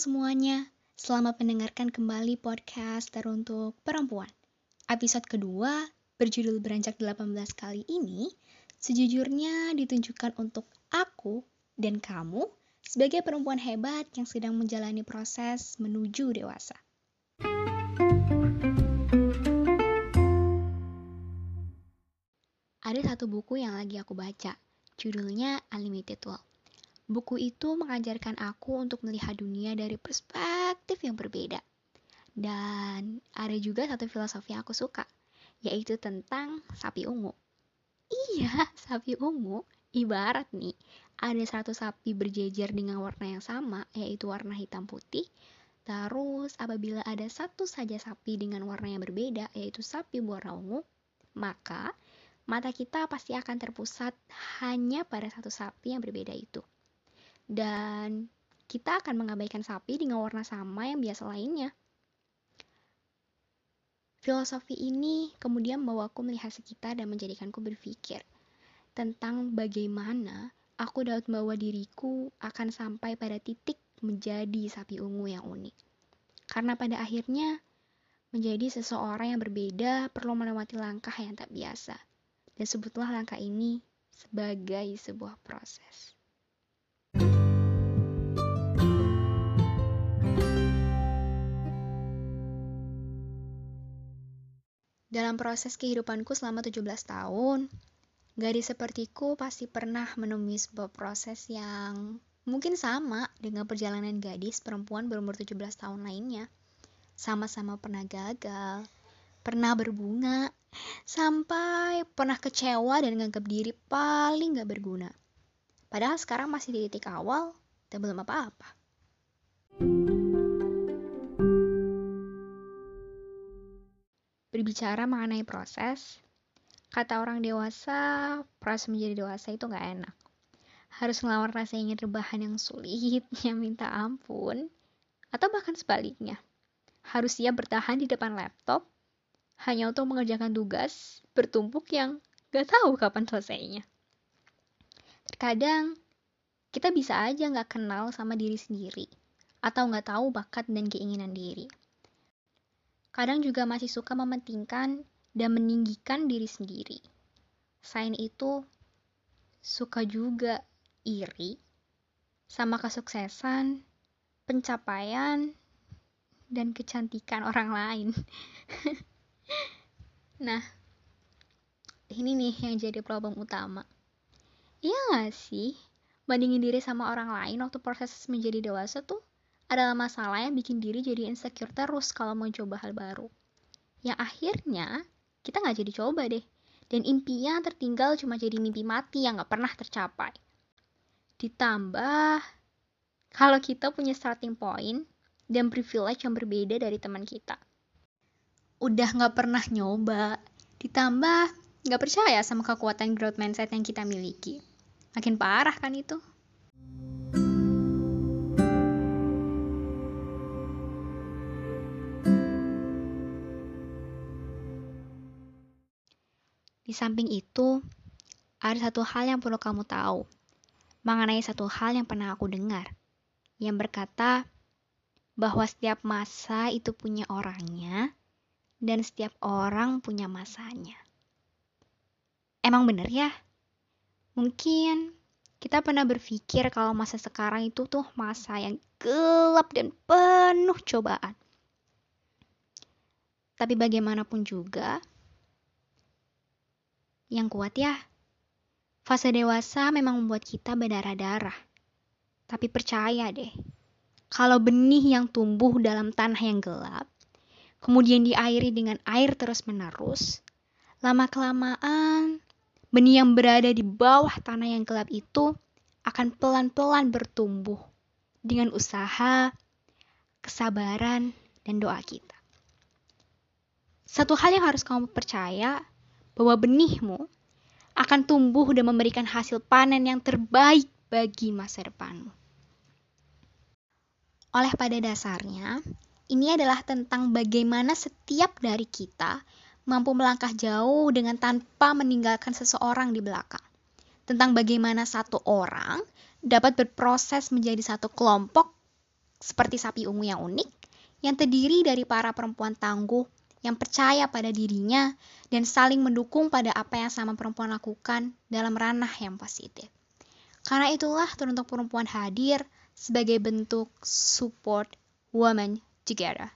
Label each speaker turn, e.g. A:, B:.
A: semuanya, selamat mendengarkan kembali podcast teruntuk perempuan. Episode kedua, berjudul Beranjak 18 kali ini, sejujurnya ditunjukkan untuk aku dan kamu sebagai perempuan hebat yang sedang menjalani proses menuju dewasa. Ada satu buku yang lagi aku baca, judulnya Unlimited World. Buku itu mengajarkan aku untuk melihat dunia dari perspektif yang berbeda. Dan ada juga satu filosofi yang aku suka, yaitu tentang sapi ungu. Iya, sapi ungu. Ibarat nih, ada satu sapi berjejer dengan warna yang sama, yaitu warna hitam putih. Terus, apabila ada satu saja sapi dengan warna yang berbeda, yaitu sapi berwarna ungu, maka mata kita pasti akan terpusat hanya pada satu sapi yang berbeda itu. Dan kita akan mengabaikan sapi dengan warna sama yang biasa lainnya. Filosofi ini kemudian membawaku melihat sekitar dan menjadikanku berpikir tentang bagaimana aku dapat membawa diriku akan sampai pada titik menjadi sapi ungu yang unik. Karena pada akhirnya, menjadi seseorang yang berbeda perlu melewati langkah yang tak biasa dan sebutlah langkah ini sebagai sebuah proses. Dalam proses kehidupanku selama 17 tahun, gadis sepertiku pasti pernah menemui sebuah proses yang mungkin sama dengan perjalanan gadis perempuan berumur 17 tahun lainnya. Sama-sama pernah gagal, pernah berbunga, sampai pernah kecewa dan nganggap diri paling gak berguna. Padahal sekarang masih di titik awal dan belum apa-apa. Berbicara mengenai proses, kata orang dewasa, proses menjadi dewasa itu gak enak. Harus ngelawan rasa ingin rebahan yang sulit, yang minta ampun, atau bahkan sebaliknya. Harus siap bertahan di depan laptop hanya untuk mengerjakan tugas bertumpuk yang gak tahu kapan selesainya. Terkadang, kita bisa aja gak kenal sama diri sendiri, atau gak tahu bakat dan keinginan diri. Kadang juga masih suka mementingkan dan meninggikan diri sendiri. Selain itu, suka juga iri sama kesuksesan, pencapaian, dan kecantikan orang lain. Nah, ini nih yang jadi problem utama. Iya gak sih? Bandingin diri sama orang lain waktu proses menjadi dewasa tuh adalah masalah yang bikin diri jadi insecure terus kalau mau coba hal baru. Yang akhirnya kita gak jadi coba deh. Dan impian tertinggal cuma jadi mimpi mati yang gak pernah tercapai. Ditambah, kalau kita punya starting point dan privilege yang berbeda dari teman kita udah nggak pernah nyoba, ditambah nggak percaya sama kekuatan growth mindset yang kita miliki. Makin parah kan itu? Di samping itu, ada satu hal yang perlu kamu tahu mengenai satu hal yang pernah aku dengar, yang berkata bahwa setiap masa itu punya orangnya, dan setiap orang punya masanya. Emang bener ya? Mungkin kita pernah berpikir kalau masa sekarang itu tuh masa yang gelap dan penuh cobaan. Tapi bagaimanapun juga, yang kuat ya, fase dewasa memang membuat kita berdarah-darah. Tapi percaya deh, kalau benih yang tumbuh dalam tanah yang gelap, kemudian diairi dengan air terus-menerus, lama-kelamaan benih yang berada di bawah tanah yang gelap itu akan pelan-pelan bertumbuh dengan usaha, kesabaran, dan doa kita. Satu hal yang harus kamu percaya bahwa benihmu akan tumbuh dan memberikan hasil panen yang terbaik bagi masa depanmu. Oleh pada dasarnya, ini adalah tentang bagaimana setiap dari kita mampu melangkah jauh dengan tanpa meninggalkan seseorang di belakang. Tentang bagaimana satu orang dapat berproses menjadi satu kelompok seperti sapi ungu yang unik, yang terdiri dari para perempuan tangguh yang percaya pada dirinya dan saling mendukung pada apa yang sama perempuan lakukan dalam ranah yang positif. Karena itulah Teruntuk Perempuan hadir sebagai bentuk support women together.